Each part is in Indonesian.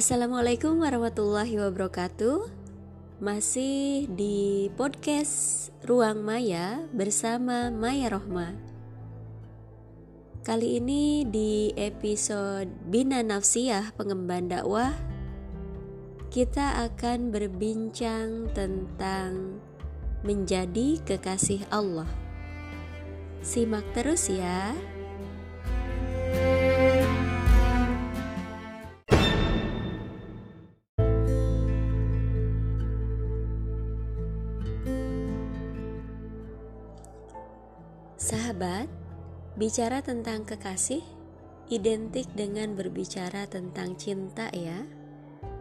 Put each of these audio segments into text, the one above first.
Assalamualaikum warahmatullahi wabarakatuh. Masih di podcast Ruang Maya bersama Maya Rohma. Kali ini di episode Bina Nafsiyah Pengemban Dakwah kita akan berbincang tentang menjadi kekasih Allah. Simak terus ya. Sahabat, bicara tentang kekasih identik dengan berbicara tentang cinta ya.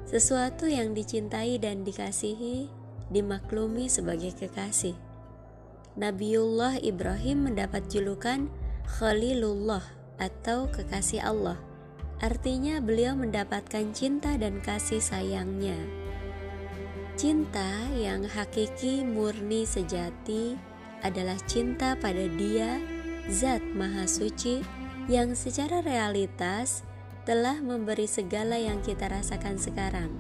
Sesuatu yang dicintai dan dikasihi dimaklumi sebagai kekasih. Nabiullah Ibrahim mendapat julukan Khalilullah atau kekasih Allah. Artinya beliau mendapatkan cinta dan kasih sayangnya. Cinta yang hakiki murni sejati adalah cinta pada Dia, Zat Maha Suci, yang secara realitas telah memberi segala yang kita rasakan sekarang.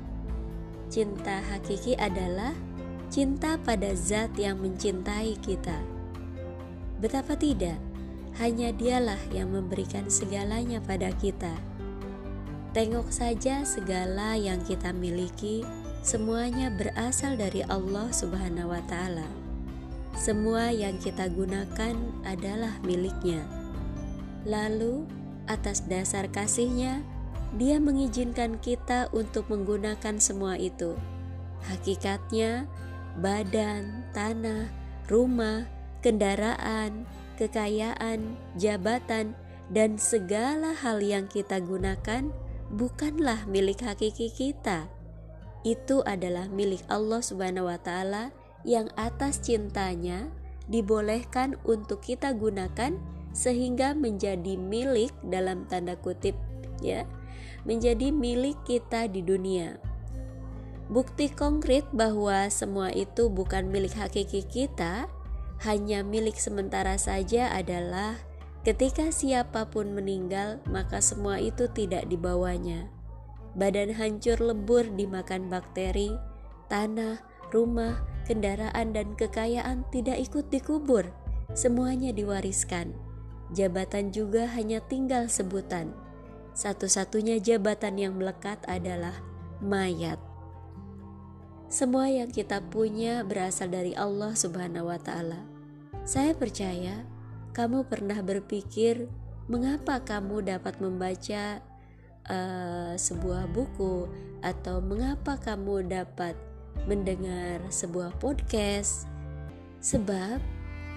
Cinta hakiki adalah cinta pada Zat yang mencintai kita. Betapa tidak, hanya Dialah yang memberikan segalanya pada kita. Tengok saja segala yang kita miliki, semuanya berasal dari Allah Subhanahu wa Ta'ala. Semua yang kita gunakan adalah miliknya. Lalu, atas dasar kasihnya, dia mengizinkan kita untuk menggunakan semua itu. Hakikatnya, badan, tanah, rumah, kendaraan, kekayaan, jabatan, dan segala hal yang kita gunakan bukanlah milik hakiki kita. Itu adalah milik Allah Subhanahu wa taala yang atas cintanya dibolehkan untuk kita gunakan sehingga menjadi milik dalam tanda kutip ya. Menjadi milik kita di dunia. Bukti konkret bahwa semua itu bukan milik hakiki kita hanya milik sementara saja adalah ketika siapa pun meninggal maka semua itu tidak dibawanya. Badan hancur lebur dimakan bakteri tanah rumah kendaraan dan kekayaan tidak ikut dikubur, semuanya diwariskan. Jabatan juga hanya tinggal sebutan. Satu-satunya jabatan yang melekat adalah mayat. Semua yang kita punya berasal dari Allah Subhanahu wa Ta'ala. Saya percaya kamu pernah berpikir, mengapa kamu dapat membaca uh, sebuah buku, atau mengapa kamu dapat mendengar sebuah podcast, sebab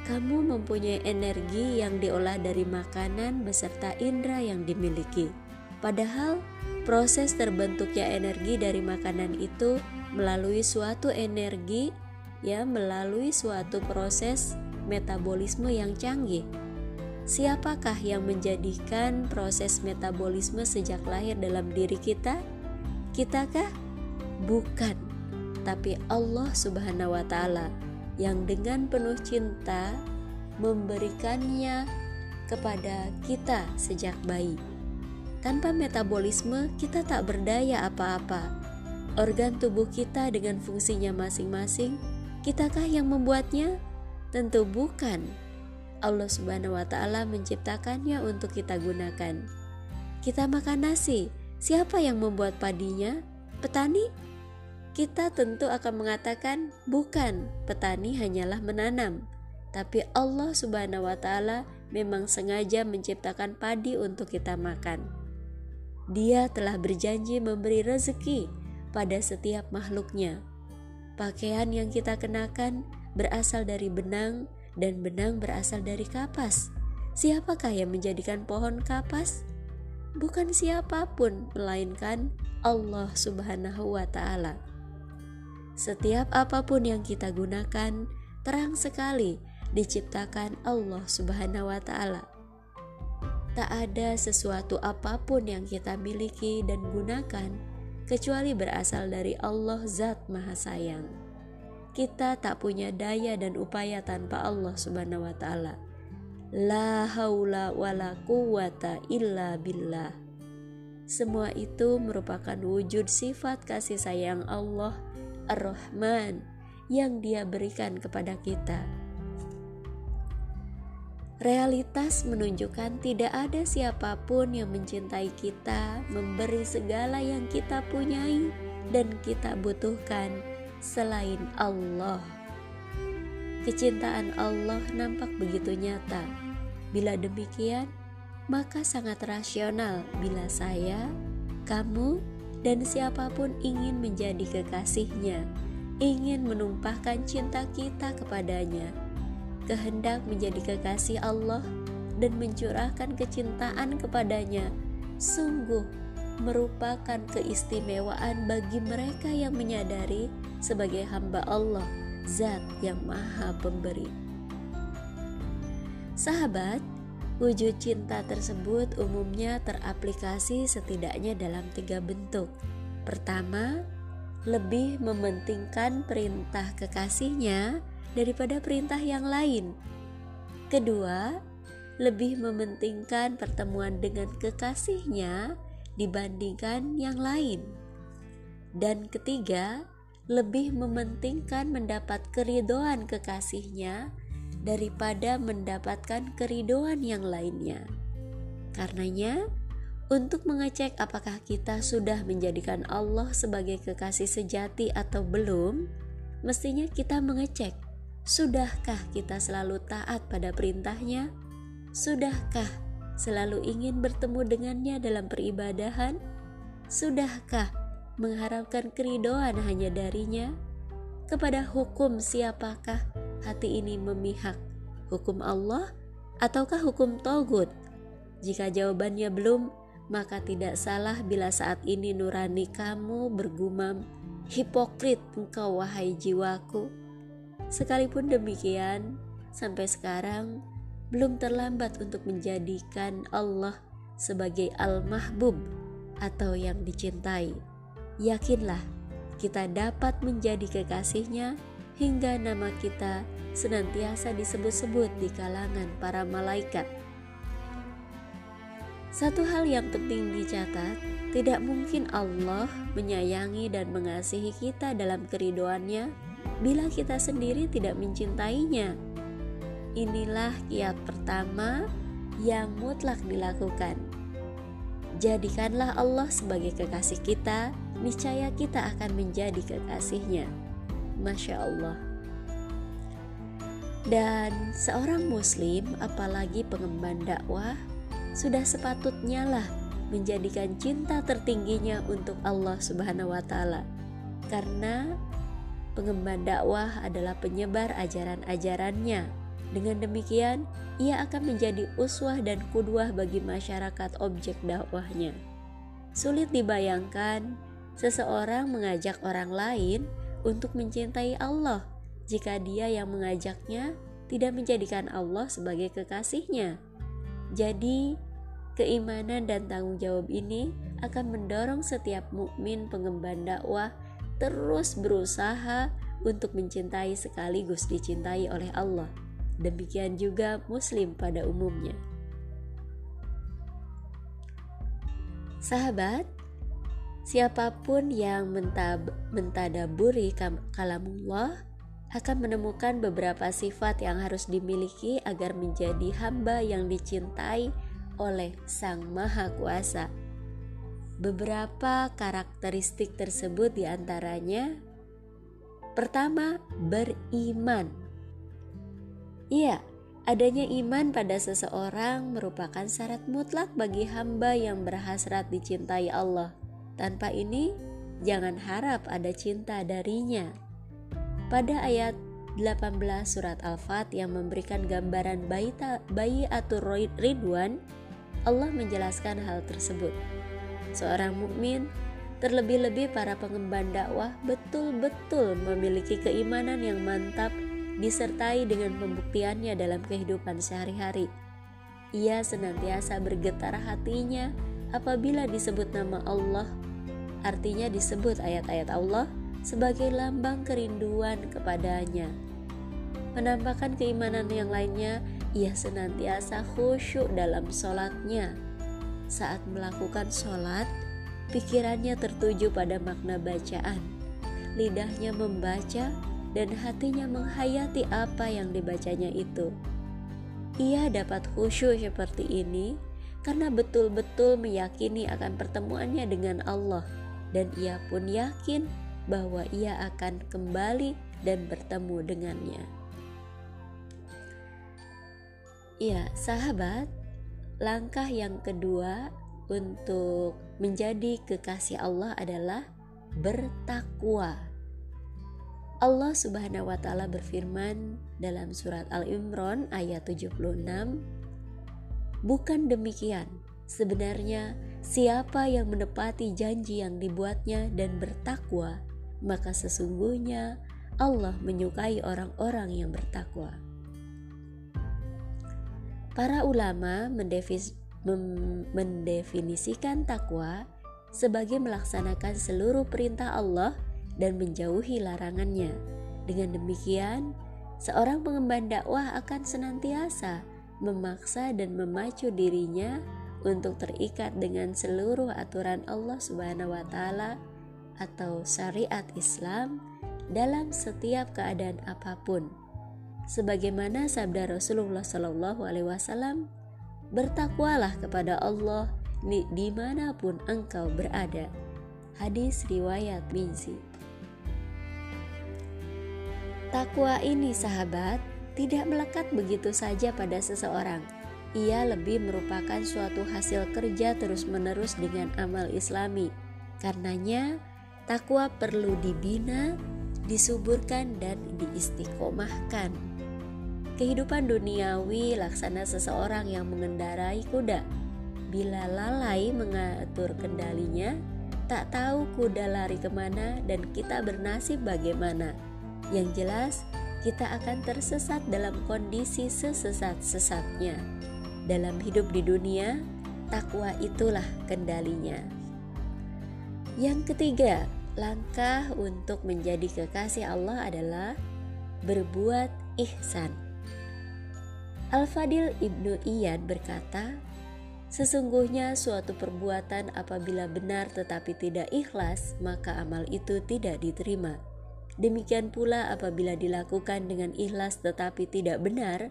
kamu mempunyai energi yang diolah dari makanan beserta indera yang dimiliki. Padahal, proses terbentuknya energi dari makanan itu melalui suatu energi, ya, melalui suatu proses metabolisme yang canggih. Siapakah yang menjadikan proses metabolisme sejak lahir dalam diri kita? Kitakah? Bukan tapi Allah Subhanahu wa taala yang dengan penuh cinta memberikannya kepada kita sejak bayi. Tanpa metabolisme, kita tak berdaya apa-apa. Organ tubuh kita dengan fungsinya masing-masing, kitakah yang membuatnya? Tentu bukan. Allah Subhanahu wa taala menciptakannya untuk kita gunakan. Kita makan nasi, siapa yang membuat padinya? Petani? Kita tentu akan mengatakan, "Bukan, petani hanyalah menanam." Tapi Allah Subhanahu wa Ta'ala memang sengaja menciptakan padi untuk kita makan. Dia telah berjanji memberi rezeki pada setiap makhluknya. Pakaian yang kita kenakan berasal dari benang, dan benang berasal dari kapas. Siapakah yang menjadikan pohon kapas? Bukan siapa pun, melainkan Allah Subhanahu wa Ta'ala. Setiap apa pun yang kita gunakan terang sekali diciptakan Allah Subhanahu wa taala. Tak ada sesuatu apa pun yang kita miliki dan gunakan kecuali berasal dari Allah Zat Maha Sayang. Kita tak punya daya dan upaya tanpa Allah Subhanahu wa taala. La haula wala quwata illa billah. semua itu merupakan wujud sifat kasih sayang Allah Ar-Rahman yang Dia berikan kepada kita. Realitas menunjukkan tidak ada siapa pun yang mencintai kita, memberi segala yang kita punyai dan kita butuhkan selain Allah. Kecintaan Allah nampak begitu nyata. Bila demikian, maka sangat rasional bila saya, kamu, dan siapa pun ingin menjadi kekasihnya, ingin menumpahkan cinta kita kepadanya kehendak menjadi kekasih Allah dan mencurahkan kecintaan kepadanya sungguh merupakan keistimewaan bagi mereka yang menyadari sebagai hamba Allah, Zat yang Maha Pemberi. Sahabat, wujud cinta tersebut umumnya teraplikasi setidaknya dalam tiga bentuk. Pertama, lebih mementingkan perintah kekasihnya daripada perintah yang lain. Kedua, lebih mementingkan pertemuan dengan kekasihnya dibandingkan yang lain. Dan ketiga, lebih mementingkan mendapat keridoan kekasihnya daripada mendapatkan keridoan yang lainnya. Karenanya, untuk mengecek apakah kita sudah menjadikan Allah sebagai kekasih sejati atau belum, mestinya kita mengecek Sudahkah kita selalu taat pada perintahnya? Sudahkah selalu ingin bertemu dengannya dalam peribadahan? Sudahkah mengharapkan keridoan hanya darinya? Kepada hukum siapakah hati ini memihak? Hukum Allah ataukah hukum Togut? Jika jawabannya belum, maka tidak salah bila saat ini nurani kamu bergumam, Hipokrit engkau wahai jiwaku Sekalipun demikian, sampai sekarang belum terlambat untuk menjadikan Allah sebagai Al-Mahbub atau yang dicintai. Yakinlah, kita dapat menjadi kekasihnya hingga nama kita senantiasa disebut-sebut di kalangan para malaikat. Satu hal yang penting dicatat, tidak mungkin Allah menyayangi dan mengasihi kita dalam keridoannya bila kita sendiri tidak mencintainya. Inilah kiat pertama yang mutlak dilakukan. Jadikanlah Allah sebagai kekasih kita, niscaya kita akan menjadi kekasihnya. Masya Allah. Dan seorang muslim, apalagi pengemban dakwah, sudah sepatutnya lah menjadikan cinta tertingginya untuk Allah Subhanahu wa taala. Karena Pengemban dakwah adalah penyebar ajaran-ajarannya. Dengan demikian, ia akan menjadi uswah dan kudwah bagi masyarakat objek dakwahnya. Sulit dibayangkan seseorang mengajak orang lain untuk mencintai Allah jika dia yang mengajaknya tidak menjadikan Allah sebagai kekasihnya. Jadi, keimanan dan tanggung jawab ini akan mendorong setiap mukmin pengemban dakwah terus berusaha untuk mencintai sekaligus dicintai oleh Allah. Demikian juga Muslim pada umumnya. Sahabat, siapa pun yang mentab mentadaburi kalamullah akan menemukan beberapa sifat yang harus dimiliki agar menjadi hamba yang dicintai oleh Sang Maha Kuasa. Beberapa karakteristik tersebut di antaranya Pertama, beriman. Iya, adanya iman pada seseorang merupakan syarat mutlak bagi hamba yang berhasrat dicintai Allah. Tanpa ini, jangan harap ada cinta darinya. Pada ayat 18 surat Al-Fat yang memberikan gambaran bayi atur ridwan, Allah menjelaskan hal tersebut seorang mukmin, terlebih-lebih para pengemban dakwah betul-betul memiliki keimanan yang mantap disertai dengan pembuktiannya dalam kehidupan sehari-hari. Ia senantiasa bergetar hatinya apabila disebut nama Allah, artinya disebut ayat-ayat Allah sebagai lambang kerinduan kepadanya. Menampakkan keimanan yang lainnya, ia senantiasa khusyuk dalam sholatnya saat melakukan sholat, pikirannya tertuju pada makna bacaan, lidahnya membaca, dan hatinya menghayati apa yang dibacanya itu. Ia dapat khusyuk seperti ini karena betul-betul meyakini akan pertemuannya dengan Allah, dan ia pun yakin bahwa ia akan kembali dan bertemu dengannya. Ya, sahabat, langkah yang kedua untuk menjadi kekasih Allah adalah bertakwa. Allah Subhanahu wa taala berfirman dalam surat Al-Imran ayat 76, "Bukan demikian, sebenarnya siapa yang menepati janji yang dibuatnya dan bertakwa, maka sesungguhnya Allah menyukai orang-orang yang bertakwa." Para ulama mendefinisikan takwa sebagai melaksanakan seluruh perintah Allah dan menjauhi larangannya. Dengan demikian, seorang pengemban dakwah akan senantiasa memaksa dan memacu dirinya untuk terikat dengan seluruh aturan Allah Subhanahu wa taala atau syariat Islam dalam setiap keadaan apa pun sebagaimana sabda Rasulullah Shallallahu Alaihi Wasallam, bertakwalah kepada Allah di di mana pun engkau berada. Hadis riwayat Binzi. Takwa ini sahabat tidak melekat begitu saja pada seseorang. Ia lebih merupakan suatu hasil kerja terus-menerus dengan amal islami. Karenanya, takwa perlu dibina, disuburkan, dan diistiqomahkan kehidupan duniawi laksana seseorang yang mengendarai kuda. Bila lalai mengatur kendalinya, tak tahu kuda lari ke mana dan kita bernasib bagaimana. Yang jelas, kita akan tersesat dalam kondisi sesesat-sesatnya. Dalam hidup di dunia, takwa itulah kendalinya. Yang ketiga, langkah untuk menjadi kekasih Allah adalah berbuat ihsan. Al-Fadil Ibnu Iyad berkata, Sesungguhnya suatu perbuatan apabila benar tetapi tidak ikhlas, maka amal itu tidak diterima. Demikian pula apabila dilakukan dengan ikhlas tetapi tidak benar,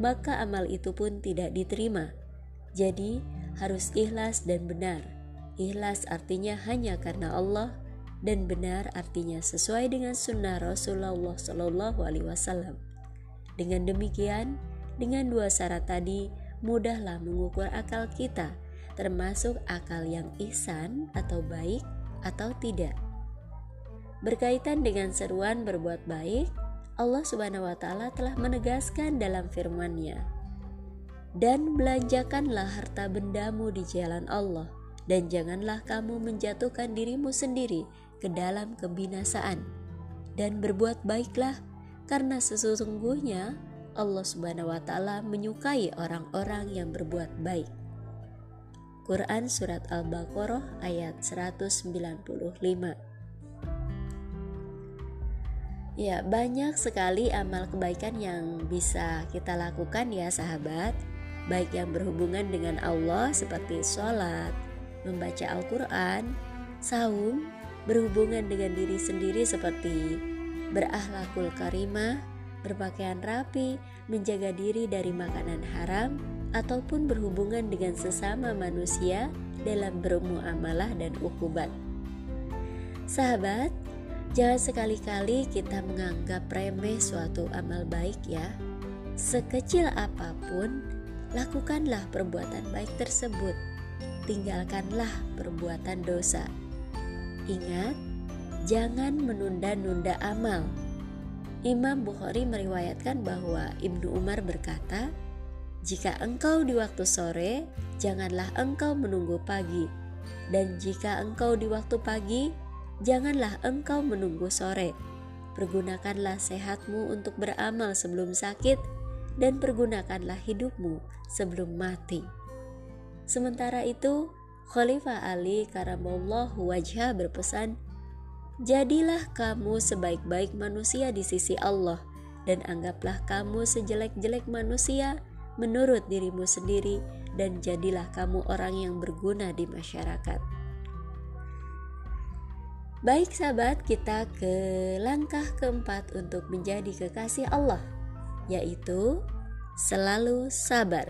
maka amal itu pun tidak diterima. Jadi, harus ikhlas dan benar. Ikhlas artinya hanya karena Allah dan benar artinya sesuai dengan sunnah Rasulullah Shallallahu Alaihi Wasallam. Dengan demikian, dengan dua syarat tadi, mudahlah mengukur akal kita, termasuk akal yang ihsan atau baik atau tidak. Berkaitan dengan seruan berbuat baik, Allah Subhanahu wa taala telah menegaskan dalam firman-Nya, "Dan belanjakanlah harta bendamu di jalan Allah, dan janganlah kamu menjatuhkan dirimu sendiri ke dalam kebinasaan, dan berbuat baiklah, karena sesungguhnya Allah Subhanahu wa taala menyukai orang-orang yang berbuat baik. Quran surat Al-Baqarah ayat 195. Ya, banyak sekali amal kebaikan yang bisa kita lakukan ya sahabat Baik yang berhubungan dengan Allah seperti sholat, membaca Al-Quran, saum, berhubungan dengan diri sendiri seperti berakhlakul karimah, berpakaian rapi, menjaga diri dari makanan haram, ataupun berhubungan dengan sesama manusia dalam bermuamalah dan ukubat. Sahabat, jangan sekali-kali kita menganggap remeh suatu amal baik ya. Sekecil apa pun, lakukanlah perbuatan baik tersebut. Tinggalkanlah perbuatan dosa. Ingat, jangan menunda-nunda amal Imam Bukhari meriwayatkan bahwa Ibnu Umar berkata, "Jika engkau di waktu sore, janganlah engkau menunggu pagi, dan jika engkau di waktu pagi, janganlah engkau menunggu sore. Pergunakanlah sehatmu untuk beramal sebelum sakit, dan pergunakanlah hidupmu sebelum mati." Sementara itu, Khalifah Ali karamallahu wajah berpesan, Jadilah kamu sebaik-baik manusia di sisi Allah, dan anggaplah kamu sejelek-jelek manusia menurut dirimu sendiri dan jadilah kamu orang yang berguna di masyarakat. Baik sahabat, kita ke langkah keempat untuk menjadi kekasih Allah, yaitu selalu sabar.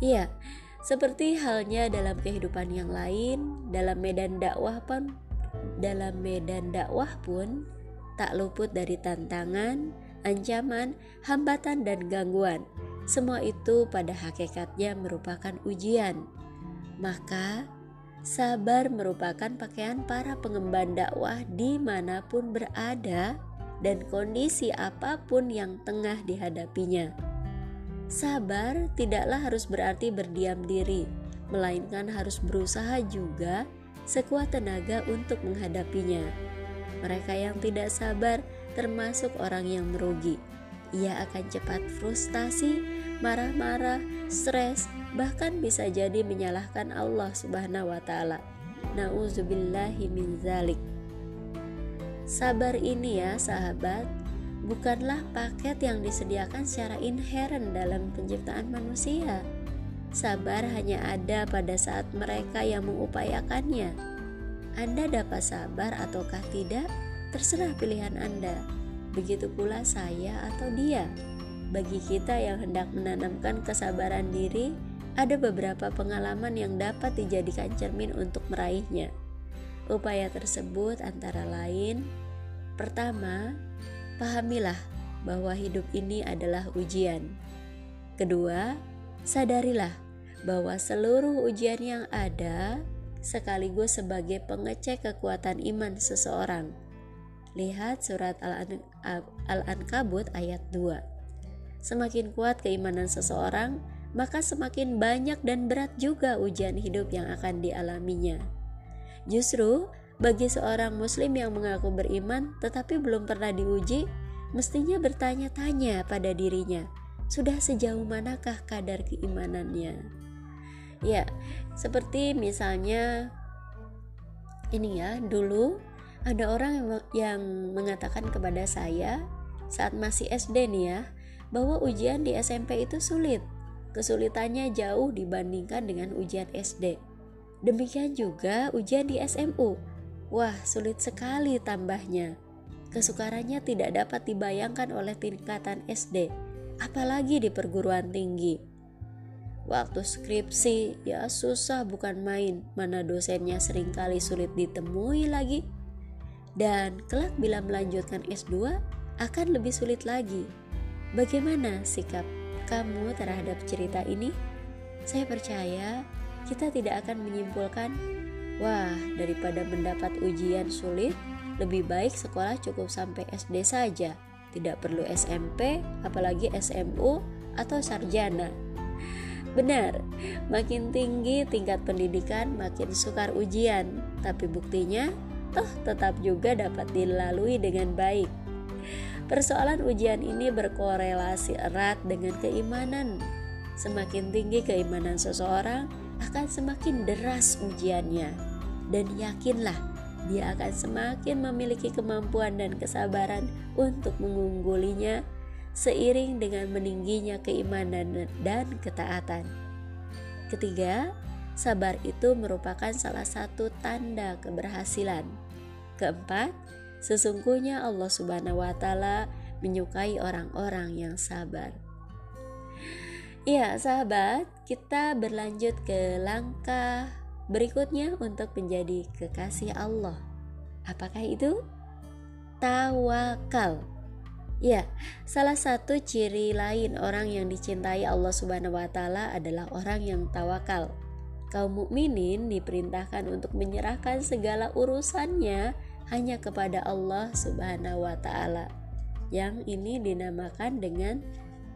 Iya, seperti halnya dalam kehidupan yang lain, dalam medan dakwah pun dalam medan dakwah pun tak luput dari tantangan, ancaman, hambatan dan gangguan. Semua itu pada hakikatnya merupakan ujian. Maka Sabar merupakan pakaian para pengemban dakwah di mana pun berada dan kondisi apa pun yang tengah dihadapinya. Sabar tidaklah harus berarti berdiam diri, melainkan harus berusaha juga sekuat tenaga untuk menghadapinya. Mereka yang tidak sabar termasuk orang yang merugi. Ia akan cepat frustasi, marah-marah, stres, bahkan bisa jadi menyalahkan Allah Subhanahu wa taala. Nauzubillahi zalik. Sabar ini ya sahabat, bukanlah paket yang disediakan secara inheren dalam penciptaan manusia. Sabar hanya ada pada saat mereka yang mengupayakannya. Anda dapat sabar ataukah tidak, terserah pilihan Anda. Begitu pula saya atau dia. Bagi kita yang hendak menanamkan kesabaran diri, ada beberapa pengalaman yang dapat dijadikan cermin untuk meraihnya. Upaya tersebut antara lain: pertama, pahamilah bahwa hidup ini adalah ujian. Kedua, sadarilah bahwa seluruh ujian yang ada sekaligus sebagai pengecek kekuatan iman seseorang. Lihat surat Al-Ankabut ayat 2. Semakin kuat keimanan seseorang, maka semakin banyak dan berat juga ujian hidup yang akan dialaminya. Justru bagi seorang muslim yang mengaku beriman tetapi belum pernah diuji, mestinya bertanya-tanya pada dirinya, sudah sejauh manakah kadar keimanannya? Ya, seperti misalnya ini ya, dulu ada orang yang mengatakan kepada saya saat masih SD nih ya, bahwa ujian di SMP itu sulit Kesulitannya jauh dibandingkan dengan ujian SD. Demikian juga ujian di SMU. Wah, sulit sekali tambahnya. Kesukarannya tidak dapat dibayangkan oleh tingkatan SD, apalagi di perguruan tinggi. Waktu skripsi, ya susah bukan main, mana dosennya sering kali sulit ditemui lagi. Dan kelak bila melanjutkan S2, akan lebih sulit lagi. Bagaimana sikap kamu terhadap cerita ini, saya percaya kita tidak akan menyimpulkan, wah, daripada mendapat ujian sulit, lebih baik sekolah cukup sampai SD saja, tidak perlu SMP, apalagi SMU atau sarjana. Benar, makin tinggi tingkat pendidikan, makin sukar ujian, tapi buktinya toh tetap juga dapat dilalui dengan baik. Persoalan ujian ini berkorelasi erat dengan keimanan. Semakin tinggi keimanan seseorang, akan semakin deras ujiannya, dan yakinlah dia akan semakin memiliki kemampuan dan kesabaran untuk mengunggulinya seiring dengan meningginya keimanan dan ketaatan. Ketiga, sabar itu merupakan salah satu tanda keberhasilan. Keempat, Sesungguhnya Allah Subhanahu wa taala menyukai orang-orang yang sabar. Ya, sahabat, kita berlanjut ke langkah berikutnya untuk menjadi kekasih Allah. Apakah itu? Tawakal. Ya, salah satu ciri lain orang yang dicintai Allah Subhanahu wa taala adalah orang yang tawakal. Kaum mukminin diperintahkan untuk menyerahkan segala urusannya hanya kepada Allah Subhanahu wa taala. Yang ini dinamakan dengan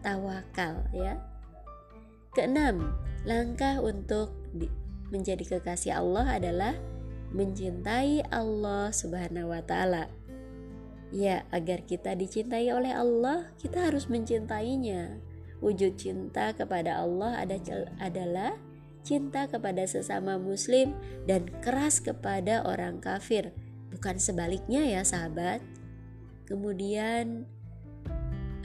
tawakal ya. Keenam, langkah untuk di, menjadi kekasih Allah adalah mencintai Allah Subhanahu wa taala. Ya, agar kita dicintai oleh Allah, kita harus mencintainya. Wujud cinta kepada Allah adalah cinta kepada sesama muslim dan keras kepada orang kafir bukan sebaliknya ya sahabat kemudian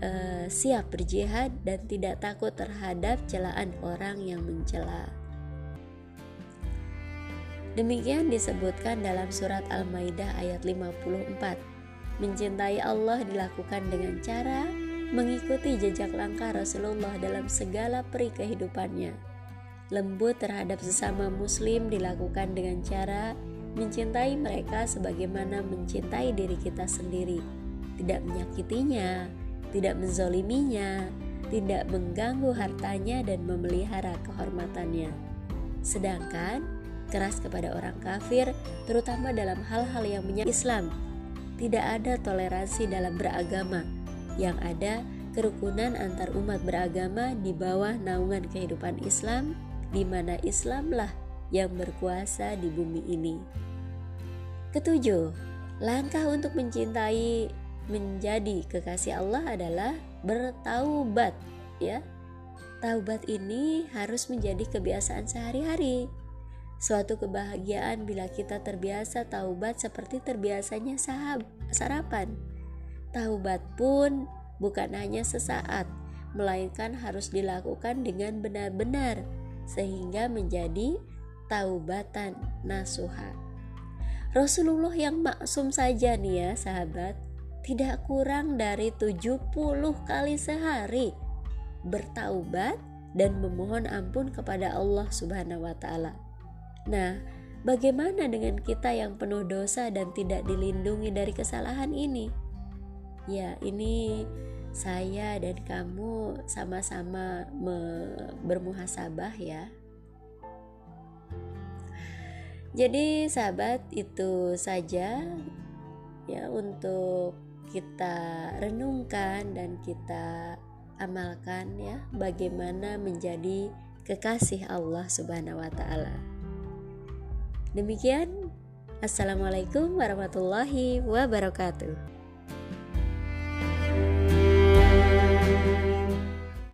uh, siap berjihad dan tidak takut terhadap celaan orang yang mencela. Demikian disebutkan dalam surat Al-Maidah ayat 54. Mencintai Allah dilakukan dengan cara mengikuti jejak langkah Rasulullah dalam segala peri kehidupannya. Lembut terhadap sesama muslim dilakukan dengan cara mencintai mereka sebagaimana mencintai diri kita sendiri, tidak menyakitinya, tidak menzoliminya, tidak mengganggu hartanya dan memelihara kehormatannya. Sedangkan keras kepada orang kafir, terutama dalam hal-hal yang menyangkut Islam. Tidak ada toleransi dalam beragama, yang ada kerukunan antar umat beragama di bawah naungan kehidupan Islam, di mana Islamlah yang berkuasa di bumi ini. Ketujuh, langkah untuk mencintai menjadi kekasih Allah adalah bertaubat ya. Taubat ini harus menjadi kebiasaan sehari-hari. Suatu kebahagiaan bila kita terbiasa taubat seperti terbiasanya sahab, sarapan. Taubat pun bukan hanya sesaat, melainkan harus dilakukan dengan benar-benar sehingga menjadi taubatan nasuha. Rasulullah yang maksum saja nih ya sahabat tidak kurang dari 70 kali sehari bertaubat dan memohon ampun kepada Allah Subhanahu wa taala. Nah, bagaimana dengan kita yang penuh dosa dan tidak dilindungi dari kesalahan ini? Ya, ini saya dan kamu sama-sama bermuhasabah ya. Jadi sahabat itu saja ya untuk kita renungkan dan kita amalkan ya bagaimana menjadi kekasih Allah Subhanahu wa taala. Demikian Assalamualaikum warahmatullahi wabarakatuh.